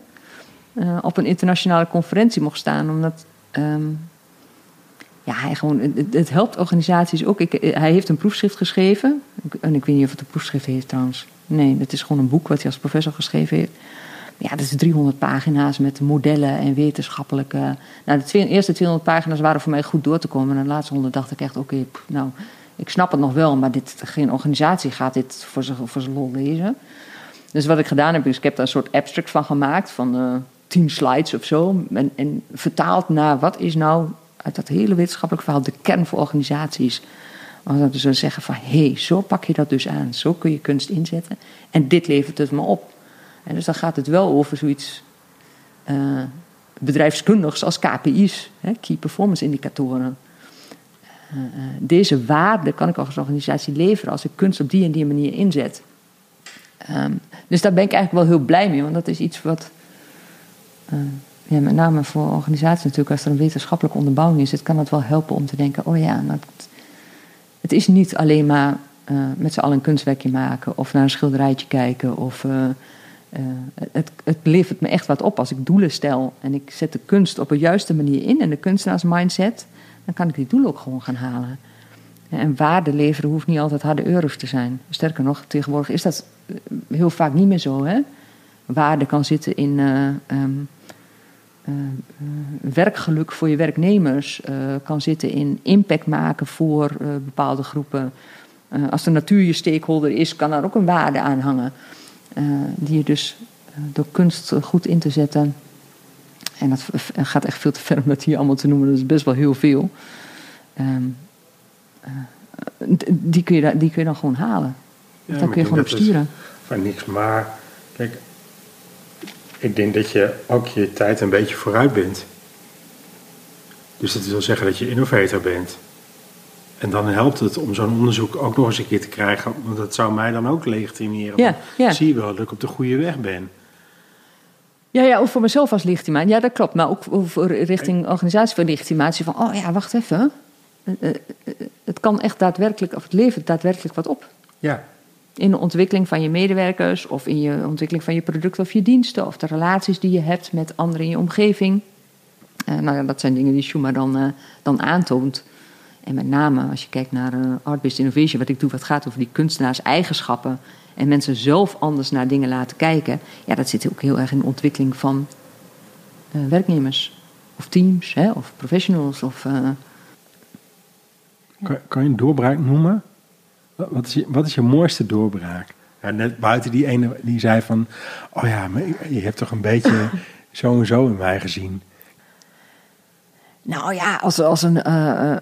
eh, op een internationale conferentie mocht staan. Omdat ehm, ja, hij gewoon, het, helpt organisaties ook. Ik, hij heeft een proefschrift geschreven. En ik weet niet of het een proefschrift heeft trouwens. Nee, het is gewoon een boek wat hij als professor geschreven heeft. Ja, dat is 300 pagina's met modellen en wetenschappelijke. Nou, de eerste 200 pagina's waren voor mij goed door te komen. En de laatste 100 dacht ik echt: oké, nou, ik snap het nog wel, maar dit, geen organisatie gaat dit voor zijn, voor lol lezen. Dus wat ik gedaan heb, is ik heb daar een soort abstract van gemaakt, van uh, tien slides of zo. En vertaald naar wat is nou uit dat hele wetenschappelijk verhaal de kern voor organisaties. Want we zullen zeggen van, hé, hey, zo pak je dat dus aan. Zo kun je kunst inzetten. En dit levert het me op. En dus dan gaat het wel over zoiets uh, bedrijfskundigs als KPI's. Hè, Key Performance Indicatoren. Uh, deze waarde kan ik als organisatie leveren als ik kunst op die en die manier inzet. Um, dus daar ben ik eigenlijk wel heel blij mee, want dat is iets wat. Ja, met name voor organisaties natuurlijk, als er een wetenschappelijke onderbouwing is, het kan het wel helpen om te denken: oh ja, het is niet alleen maar uh, met z'n allen een kunstwerkje maken of naar een schilderijtje kijken. Of, uh, het, het levert me echt wat op als ik doelen stel en ik zet de kunst op de juiste manier in en de kunstenaarsmindset, dan kan ik die doelen ook gewoon gaan halen. En waarde leveren hoeft niet altijd harde euro's te zijn. Sterker nog, tegenwoordig is dat heel vaak niet meer zo. Hè? Waarde kan zitten in um, uh, werkgeluk voor je werknemers, uh, kan zitten in impact maken voor bepaalde groepen. als de natuur je stakeholder is, kan daar ook een waarde aan hangen. die je dus door kunst goed in te zetten. En dat gaat echt veel te ver om dat hier allemaal te noemen, dat is best wel heel veel. Um, die, kun je, die kun je dan gewoon halen. Ja, Daar kun je gewoon op sturen. Van niks, maar kijk, ik denk dat je ook je tijd een beetje vooruit bent. Dus dat wil zeggen dat je innovator bent. En dan helpt het om zo'n onderzoek ook nog eens een keer te krijgen, want dat zou mij dan ook legitimeren. Ja, ja. Zie je wel dat ik op de goede weg ben. Ja, ja, ook voor mezelf als legitimatie. Ja, dat klopt. Maar ook voor richting organisatie voor legitimatie. Van, oh ja, wacht even. Eh, eh, het kan echt daadwerkelijk, of het levert daadwerkelijk wat op. Ja. In de ontwikkeling van je medewerkers, of in je ontwikkeling van je producten of je diensten, of de relaties die je hebt met anderen in je omgeving. Uh, nou ja, dat zijn dingen die Schuma dan, uh, dan aantoont. En met name als je kijkt naar uh, Art-Based Innovation, wat ik doe, wat gaat over die kunstenaars eigenschappen en mensen zelf anders naar dingen laten kijken. Ja, dat zit ook heel erg in de ontwikkeling van werknemers of teams hè, of professionals of kan, kan je een doorbraak noemen? Wat is je, wat is je mooiste doorbraak? Ja, net buiten die ene die zei van... Oh ja, maar je hebt toch een beetje zo en zo in mij gezien. Nou ja, als, als een, uh,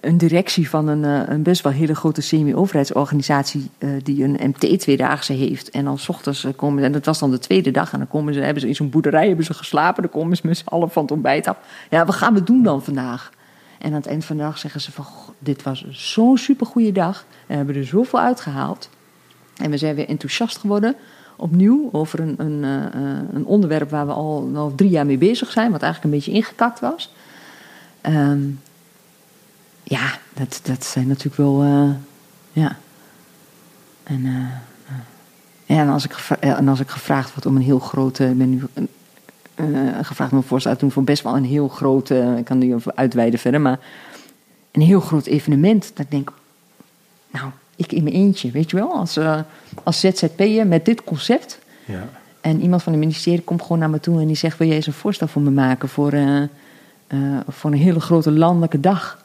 een directie van een, uh, een best wel hele grote semi-overheidsorganisatie die een MT-tweedaagse heeft. En dan s ochtends komen en dat was dan de tweede dag, en dan komen ze, hebben ze in zo'n boerderij hebben ze geslapen. Dan komen ze met z'n allen van het ontbijt af. Ja, wat gaan we doen dan vandaag? En aan het eind van de dag zeggen ze van, dit was zo'n supergoeie dag. We hebben er zoveel uitgehaald. En we zijn weer enthousiast geworden, opnieuw, over een, een, uh, een onderwerp waar we al, al drie jaar mee bezig zijn. Wat eigenlijk een beetje ingekakt was. Um, ja, dat, dat zijn natuurlijk wel, uh, ja. En, en, als ik en als ik gevraagd word om een heel grote, ik uh, gevraagd me voorstel te doen voor best wel een heel groot, ik kan nu even uitweiden verder, maar een heel groot evenement. Dat ik denk, nou, ik in mijn eentje, weet je wel, als, uh, als ZZP'er met dit concept. Ja. En iemand van het ministerie komt gewoon naar me toe en die zegt: Wil jij eens een voorstel voor me maken voor, voor een hele grote landelijke dag?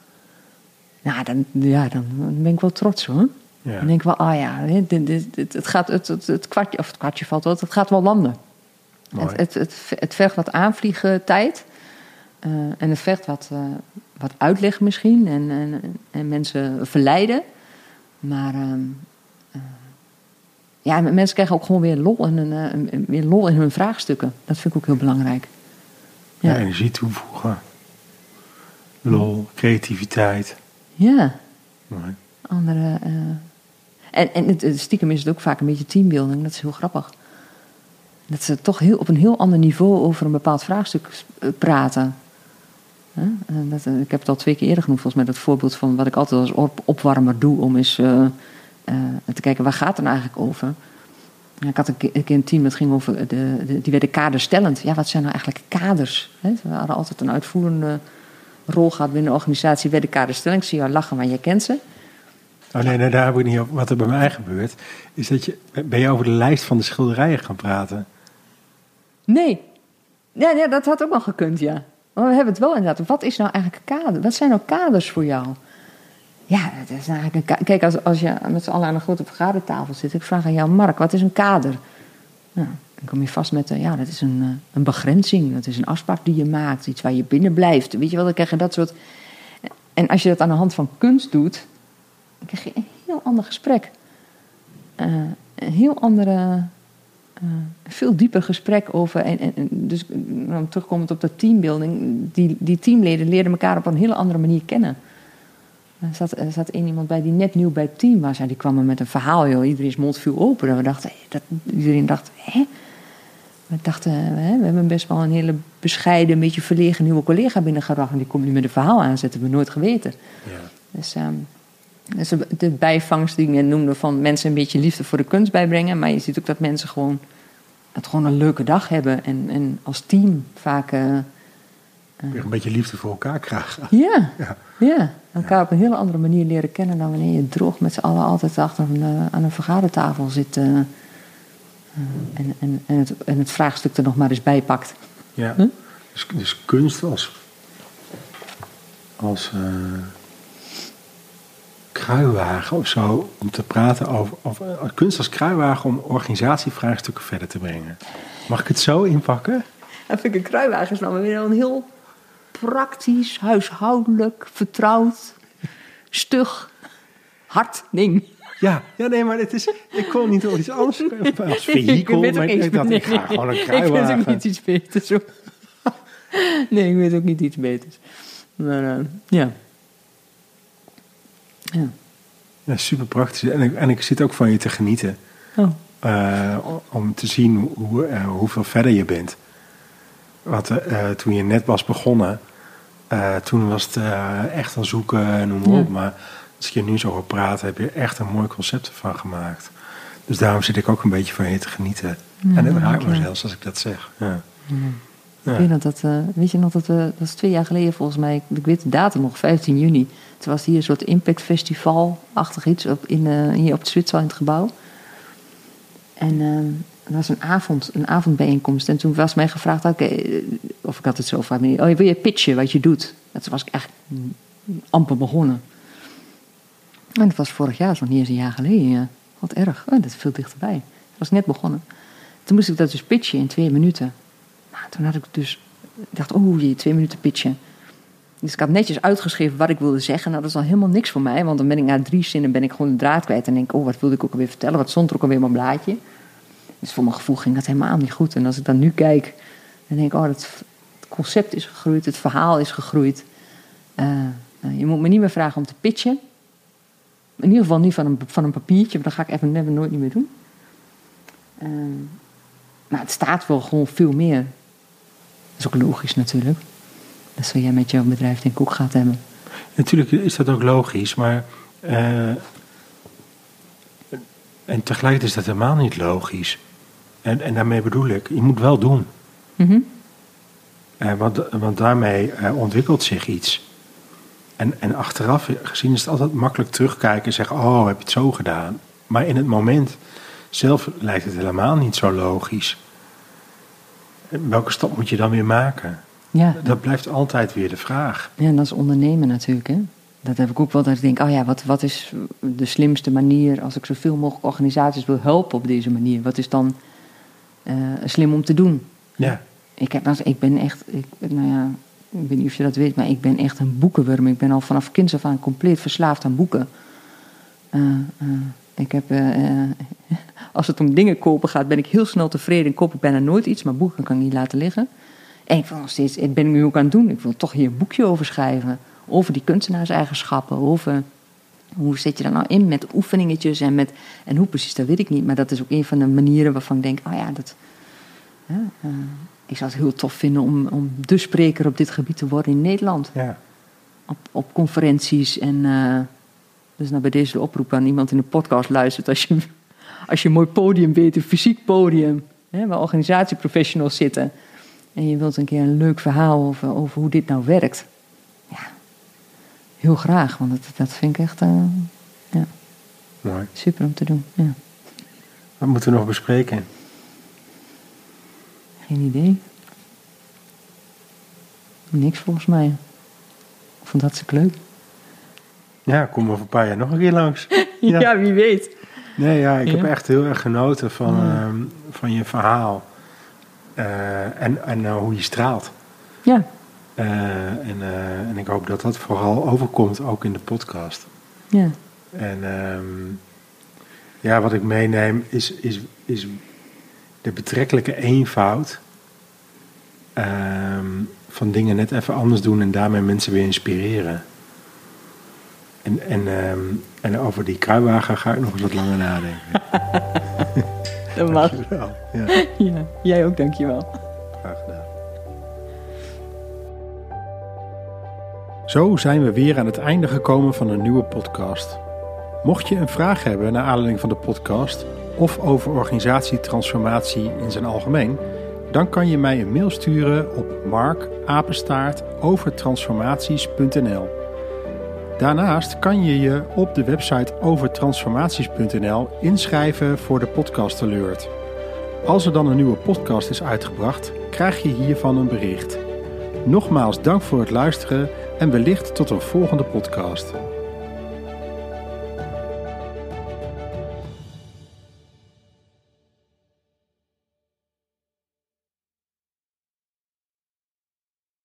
Nou, dan, ja, dan ben ik wel trots hoor. Ja. Dan denk ik wel, ah ja, dit, dit, dit, het, gaat, het, het, het, kwartje, of het kwartje valt wel, het gaat wel landen. Het, het, het, het, vergt wat aanvliegen tijd. Uh, en het vergt wat, uh, wat uitleg misschien. En, en, en mensen verleiden. Maar uh, ja, mensen krijgen ook gewoon weer lol, in hun, weer lol in hun vraagstukken. Dat vind ik ook heel belangrijk. Ja, ja energie toevoegen. Lol, creativiteit. Ja. Mooi. Andere... en, en het, stiekem is het ook vaak een beetje teambuilding. Dat is heel grappig. Dat ze toch heel, op een heel ander niveau over een bepaald vraagstuk eh, praten. Dat, eh, ik heb het al twee keer eerder genoemd, volgens mij dat voorbeeld van wat ik altijd als op, opwarmer doe om eens uh, te kijken waar gaat het nou eigenlijk over. Ik had een keer een, team dat ging over, de, die werden kaderstellend. Ja, wat zijn nou eigenlijk kaders? We hadden altijd een uitvoerende rol gehad binnen de organisatie, werden kaderstellend. Ik zie jou lachen, maar jij kent ze. Oh nee, nee, daar heb ik niet op. Wat er bij mij gebeurt, is dat je. Ben je over de lijst van de schilderijen gaan praten? Nee. Ja, ja dat had ook wel gekund, ja. Maar we hebben het wel inderdaad. Wat is nou eigenlijk een kader? Wat zijn nou kaders voor jou? Ja, het is eigenlijk een Kijk, als, als je met z'n allen aan een grote vergadertafel zit, ik vraag aan jou, Mark, wat is een kader? Nou, dan kom je vast met, eh, ja, dat is een, eh, een begrenzing, dat is een afspraak die je maakt, iets waar je binnen blijft. Weet je wel, dan krijg je dat soort. En als je dat aan de hand van kunst doet, dan krijg je een heel ander gesprek. Eh, een heel andere, eh, veel dieper gesprek over. En, en, en dus eh, om terugkomend op dat teambuilding, die, die teamleden leerden elkaar op een hele andere manier kennen. Er zat, er zat één iemand bij die net nieuw bij het team was. En die kwam er met een verhaal, joh. Iedereen's mond viel open. En we dachten, dat, iedereen dacht, hè? We dachten, hè, we hebben best wel een hele bescheiden, een beetje verlegen nieuwe collega binnengebracht. En die komt nu met een verhaal aanzetten, we nooit geweten. Ja. Dus, ehm, dus de- de bijvangst die ik net noemde van mensen een beetje liefde voor de kunst bijbrengen. Maar je ziet ook dat mensen gewoon, het gewoon een leuke dag hebben. En, en als team vaak, Weer een beetje liefde voor elkaar krijgen. ja, Ja. ja, elkaar op een hele andere manier leren kennen dan wanneer je droog met z'n allen altijd achter een, eh, aan een vergadertafel zit. en, en, en, het, en het vraagstuk er nog maar eens bij pakt. Ja. Hm? Dus, dus kunst als, als kruiwagen of zo om te praten over, eh, kunst als kruiwagen om organisatievraagstukken verder te brengen. Mag ik het zo inpakken? Dat vind ik een kruiwagen is nou weer een heel praktisch, huishoudelijk, vertrouwd, stug, hard ding. Ja, ja nee, maar het is, ik kon niet over iets anders als ik vehikel. ook maar ik dacht, ik ga gewoon een Ik weet ook kruiwagen. niet iets beters. hoor. Nee, ik weet ook niet iets beters. Maar eh, ja. Ja. Ja, super praktisch. En ik, en ik zit ook van je te genieten. Oh. eh, om te zien hoe, eh, hoeveel verder je bent. Want eh, toen je net was begonnen, toen was het echt aan zoeken en noem maar Ja. op. Maar als ik je nu zo hoor praten, heb je echt een mooi concept ervan gemaakt. Dus daarom zit ik ook een beetje van je te genieten. Ja, en het raakt me zelfs als ik dat zeg. Ja. Ik weet, dat, eh, weet je nog dat we, dat is twee jaar geleden volgens mij, ik weet de datum nog, 15 juni. Toen was hier een soort Impact Festival-achtig iets op, in, eh, hier op het Zwitser in het gebouw. En er was een, avond, een avondbijeenkomst. En toen was mij gevraagd, oké, eh, of ik had het zo vaak niet. Oh, wil je pitchen wat je doet? Toen was ik echt amper begonnen. En dat was vorig jaar, dat nog niet eens een jaar geleden. Wat erg, oh, dat is veel dichterbij. Dat was net begonnen. Toen moest ik dat dus pitchen in twee minuten. Nou, toen had ik dus, dacht, oh je twee minuten pitchen. Dus ik had netjes uitgeschreven wat ik wilde zeggen. Nou, dat is al helemaal niks voor mij, want dan ben ik na drie zinnen ben ik gewoon de draad kwijt. En denk ik, oh, wat wilde ik ook alweer vertellen? Wat stond er ook alweer op mijn blaadje? Dus voor mijn gevoel ging dat helemaal niet goed. En als ik dan nu kijk, dan denk ik, oh, het concept is gegroeid, het verhaal is gegroeid. Eh, nou, je moet me niet meer vragen om te pitchen. In ieder geval niet van een, van een papiertje, want dat ga ik even nooit niet meer doen. Ehm, maar het staat wel gewoon veel meer. Dat is ook logisch natuurlijk. Dat zul jij met jouw bedrijf denk ik ook gaat hebben. Natuurlijk is dat ook logisch, maar. eh, en tegelijkertijd is dat helemaal niet logisch. En, en daarmee bedoel ik, je moet wel doen. Mhm. Eh, want, want daarmee eh, ontwikkelt zich iets. En, en achteraf gezien is het altijd makkelijk terugkijken en zeggen: Oh, heb je het zo gedaan? Maar in het moment zelf lijkt het helemaal niet zo logisch. Welke stap moet je dan weer maken? Ja. Dat blijft altijd weer de vraag. ja, en dat is ondernemen natuurlijk. Hè? Dat heb ik ook wel dat ik denk, oh ja, wat, wat is de slimste manier als ik zoveel mogelijk organisaties wil helpen op deze manier? Wat is dan eh, slim om te doen? Ja, Ik, heb, als- ik ben echt, ik, nou ja, ik weet niet of je dat weet, maar ik ben echt een boekenwurm. Ik ben al vanaf kinds af aan compleet verslaafd aan boeken. Eh, eh, ik heb, als het om dingen kopen gaat, ben ik heel snel tevreden en koop ik bijna nooit iets, maar boeken kan ik niet laten liggen. En ik wil nog steeds, ik ben nu ook aan het doen, ik wil toch hier een boekje over schrijven. Over die kunstenaarseigenschappen, over hoe zet je daar nou in met oefeningetjes en met, en hoe precies, dat weet ik niet. Maar dat is ook een van de manieren waarvan ik denk, oh ja, dat, ja, eh, ik zou het heel tof vinden om, om de spreker op dit gebied te worden in Nederland. ja. Op, op conferenties en. eh, dus nou bij deze de oproep aan iemand in de podcast luistert. Als je, als je een mooi podium weet, een fysiek podium, hè, waar organisatieprofessionals zitten. En je wilt een keer een leuk verhaal over, over hoe dit nou werkt. Ja, heel graag, want dat, dat vind ik echt uh, ja, Mooi. super om te doen. Ja. Wat moeten we nog bespreken? Geen idee. Niks volgens mij. Ik vond het hartstikke leuk. Ja, kom over een paar jaar nog een keer langs. Ja, wie weet. Nee, ja, ik heb echt heel erg genoten van, Ja. ehm, van je verhaal. Eh, en en eh, hoe je straalt. Ja, Eh, en, en ik hoop dat dat vooral overkomt ook in de podcast. ja. En ehm, ja, wat ik meeneem is, is, is de betrekkelijke eenvoud ehm, van dingen net even anders doen en daarmee mensen weer inspireren. En, en, ehm, en over die kruiwagen ga ik nog eens wat langer nadenken. Dat mag. Dankjewel. Ja, Ja, jij ook, dankjewel. graag gedaan. Zo zijn we weer aan het einde gekomen van een nieuwe podcast. Mocht je een vraag hebben naar aanleiding van de podcast of over organisatietransformatie in zijn algemeen, dan kan je mij een mail sturen op markapenstaartovertransformaties.nl. Daarnaast kan je je op de website overtransformaties.nl inschrijven voor de podcast alert. Als er dan een nieuwe podcast is uitgebracht, krijg je hiervan een bericht. Nogmaals dank voor het luisteren en wellicht tot een volgende podcast.